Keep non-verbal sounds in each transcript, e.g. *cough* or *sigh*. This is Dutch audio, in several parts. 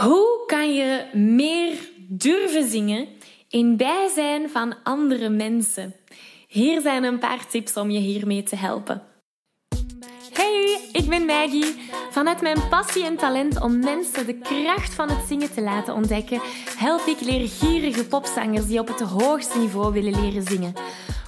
Hoe kan je meer durven zingen in bijzijn van andere mensen? Hier zijn een paar tips om je hiermee te helpen. Hey, ik ben Maggie. Vanuit mijn passie en talent om mensen de kracht van het zingen te laten ontdekken, help ik leergierige popzangers die op het hoogste niveau willen leren zingen.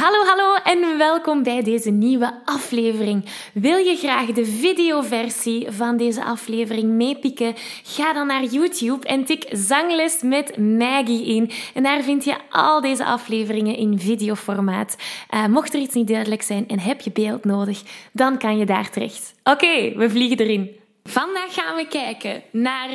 Hallo, hallo en welkom bij deze nieuwe aflevering. Wil je graag de videoversie van deze aflevering meepikken? Ga dan naar YouTube en tik Zangles met Maggie in. En daar vind je al deze afleveringen in videoformaat. Uh, mocht er iets niet duidelijk zijn en heb je beeld nodig, dan kan je daar terecht. Oké, we vliegen erin. Vandaag gaan we kijken naar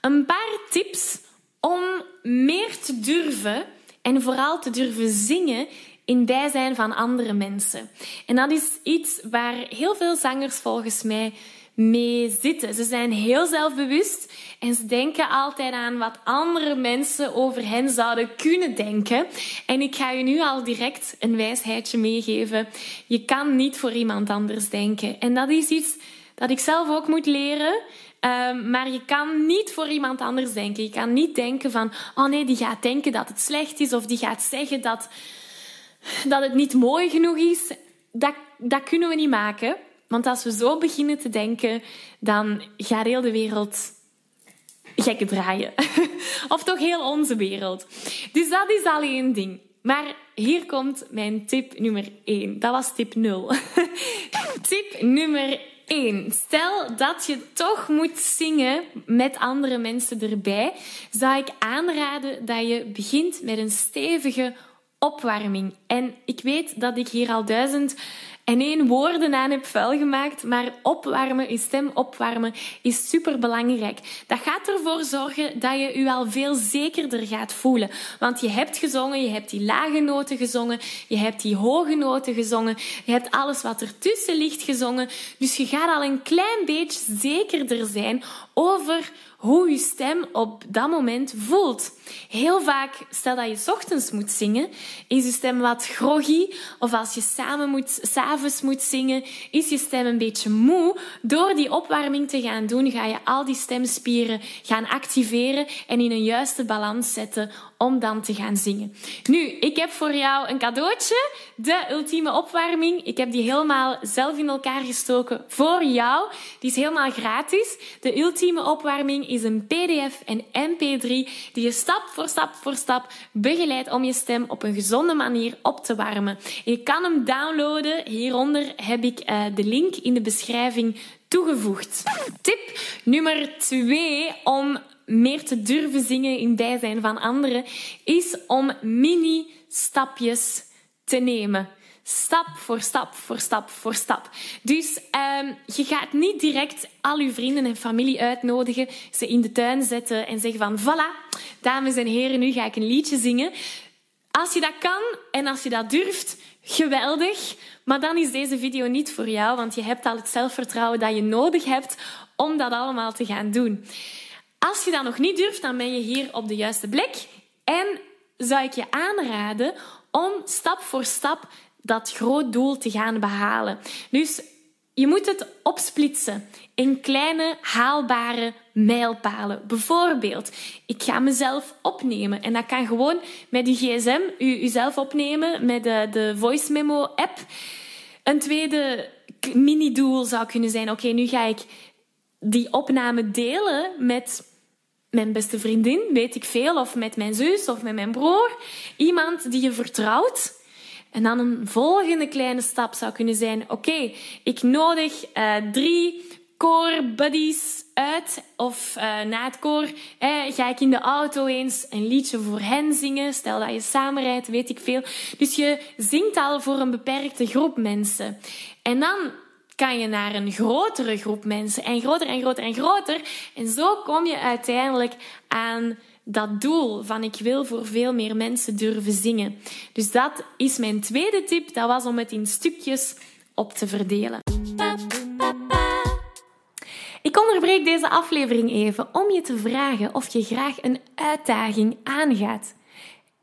een paar tips om meer te durven en vooral te durven zingen in bijzijn van andere mensen. En dat is iets waar heel veel zangers volgens mij mee zitten. Ze zijn heel zelfbewust en ze denken altijd aan wat andere mensen over hen zouden kunnen denken. En ik ga je nu al direct een wijsheidje meegeven. Je kan niet voor iemand anders denken. En dat is iets dat ik zelf ook moet leren. Um, maar je kan niet voor iemand anders denken. Je kan niet denken van, oh nee, die gaat denken dat het slecht is, of die gaat zeggen dat, dat het niet mooi genoeg is, dat, dat kunnen we niet maken. Want als we zo beginnen te denken, dan gaat heel de wereld gekke draaien. *laughs* of toch heel onze wereld. Dus dat is alleen ding. Maar hier komt mijn tip nummer 1. Dat was tip 0. *laughs* tip nummer 1. Stel dat je toch moet zingen met andere mensen erbij, zou ik aanraden dat je begint met een stevige opwarming. En ik weet dat ik hier al duizend en één woorden aan heb vuil gemaakt, maar opwarmen, je stem opwarmen, is super belangrijk. Dat gaat ervoor zorgen dat je je al veel zekerder gaat voelen. Want je hebt gezongen, je hebt die lage noten gezongen, je hebt die hoge noten gezongen, je hebt alles wat ertussen ligt gezongen. Dus je gaat al een klein beetje zekerder zijn over hoe je stem op dat moment voelt. Heel vaak, stel dat je ochtends moet zingen, is je stem wat groggy. Of als je samen moet, moet zingen, is je stem een beetje moe. Door die opwarming te gaan doen, ga je al die stemspieren gaan activeren en in een juiste balans zetten om dan te gaan zingen. Nu, ik heb voor jou een cadeautje, de ultieme opwarming. Ik heb die helemaal zelf in elkaar gestoken voor jou. Die is helemaal gratis. De ultieme opwarming is een PDF en MP3 die je stap voor stap voor stap begeleidt om je stem op een gezonde manier op te warmen. Je kan hem downloaden. Hieronder heb ik uh, de link in de beschrijving toegevoegd. Tip nummer 2 om meer te durven zingen in bijzijn van anderen, is om mini-stapjes te nemen. Stap voor stap voor stap voor stap. Dus um, je gaat niet direct al je vrienden en familie uitnodigen, ze in de tuin zetten en zeggen van voilà, dames en heren, nu ga ik een liedje zingen. Als je dat kan en als je dat durft, geweldig. Maar dan is deze video niet voor jou, want je hebt al het zelfvertrouwen dat je nodig hebt om dat allemaal te gaan doen. Als je dat nog niet durft, dan ben je hier op de juiste plek. En zou ik je aanraden om stap voor stap dat groot doel te gaan behalen. Dus je moet het opsplitsen in kleine haalbare mijlpalen. Bijvoorbeeld, ik ga mezelf opnemen. En dat kan gewoon met je gsm, u, uzelf opnemen met de, de voice memo app. Een tweede mini-doel zou kunnen zijn, oké, nu ga ik die opname delen met mijn beste vriendin, weet ik veel, of met mijn zus of met mijn broer. Iemand die je vertrouwt. En dan een volgende kleine stap zou kunnen zijn: oké, ik nodig uh, drie core buddies uit of uh, na het koor ga ik in de auto eens een liedje voor hen zingen. Stel dat je samenrijdt, weet ik veel. Dus je zingt al voor een beperkte groep mensen. En dan kan je naar een grotere groep mensen en groter en groter en groter. En zo kom je uiteindelijk aan dat doel van ik wil voor veel meer mensen durven zingen. Dus dat is mijn tweede tip. Dat was om het in stukjes op te verdelen. Ik onderbreek deze aflevering even om je te vragen of je graag een uitdaging aangaat.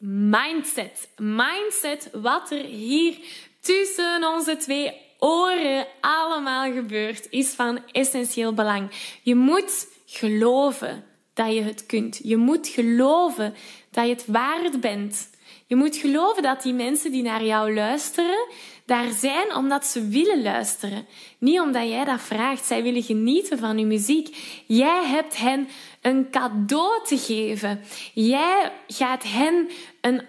mindset. Mindset, wat er hier tussen onze twee oren allemaal gebeurt, is van essentieel belang. Je moet geloven dat je het kunt. Je moet geloven dat je het waard bent. Je moet geloven dat die mensen die naar jou luisteren, daar zijn omdat ze willen luisteren. Niet omdat jij dat vraagt. Zij willen genieten van je muziek. Jij hebt hen een cadeau te geven. Jij gaat hen een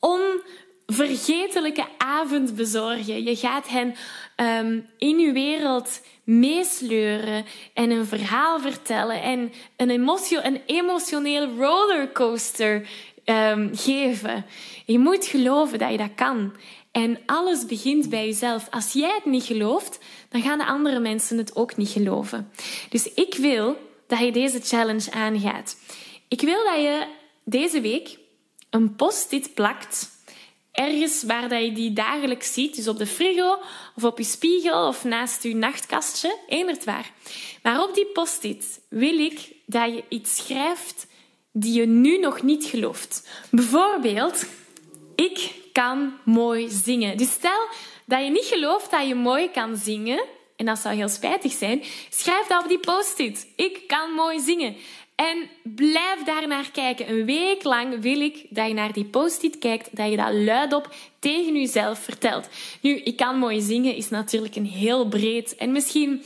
onvergetelijke avond bezorgen. Je gaat hen um, in je wereld meesleuren en een verhaal vertellen en een, een emotioneel rollercoaster um, geven. Je moet geloven dat je dat kan. En alles begint bij jezelf. Als jij het niet gelooft, dan gaan de andere mensen het ook niet geloven. Dus ik wil dat je deze challenge aangaat. Ik wil dat je deze week een post-it plakt. Ergens waar dat je die dagelijks ziet. Dus op de frigo of op je spiegel of naast je nachtkastje. Eenderd waar. Maar op die post-it wil ik dat je iets schrijft die je nu nog niet gelooft. Bijvoorbeeld, ik kan mooi zingen. Dus stel dat je niet gelooft dat je mooi kan zingen, en dat zou heel spijtig zijn, schrijf dat op die post-it. Ik kan mooi zingen. En blijf daar naar kijken. Een week lang wil ik dat je naar die post-it kijkt, dat je dat luidop tegen jezelf vertelt. Nu, ik kan mooi zingen is natuurlijk een heel breed en misschien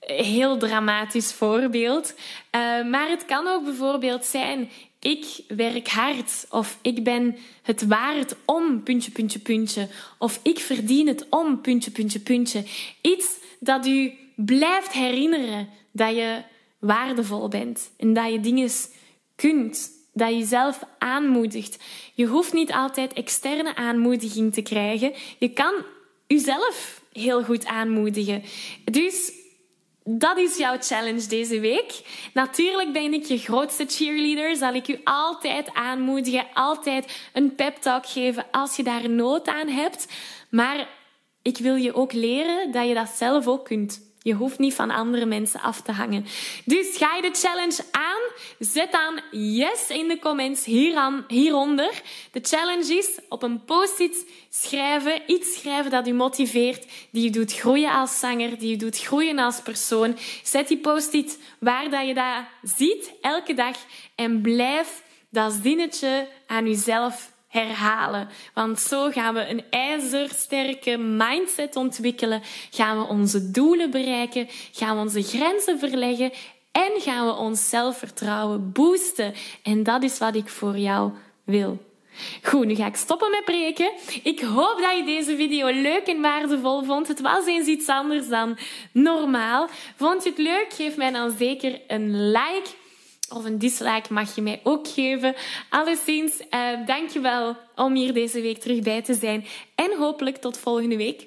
heel dramatisch voorbeeld. Uh, maar het kan ook bijvoorbeeld zijn: ik werk hard of ik ben het waard om puntje, puntje, puntje. Of ik verdien het om puntje, puntje, puntje. Iets dat u blijft herinneren dat je waardevol bent en dat je dingen kunt, dat je jezelf aanmoedigt. Je hoeft niet altijd externe aanmoediging te krijgen. Je kan jezelf heel goed aanmoedigen. Dus dat is jouw challenge deze week. Natuurlijk ben ik je grootste cheerleader. Zal ik u altijd aanmoedigen, altijd een pep talk geven als je daar nood aan hebt. Maar ik wil je ook leren dat je dat zelf ook kunt. Je hoeft niet van andere mensen af te hangen. Dus ga je de challenge aan? Zet dan yes in de comments hieraan, hieronder. De challenge is op een post-it schrijven, iets schrijven dat je motiveert, die je doet groeien als zanger, die je doet groeien als persoon. Zet die post-it waar dat je dat ziet elke dag en blijf dat zinnetje aan jezelf herhalen. Want zo gaan we een ijzersterke mindset ontwikkelen, gaan we onze doelen bereiken, gaan we onze grenzen verleggen en gaan we ons zelfvertrouwen boosten. En dat is wat ik voor jou wil. Goed, nu ga ik stoppen met preken. Ik hoop dat je deze video leuk en waardevol vond. Het was eens iets anders dan normaal. Vond je het leuk? Geef mij dan zeker een like of een dislike mag je mij ook geven. Alleszins, uh, dankjewel om hier deze week terug bij te zijn. En hopelijk tot volgende week.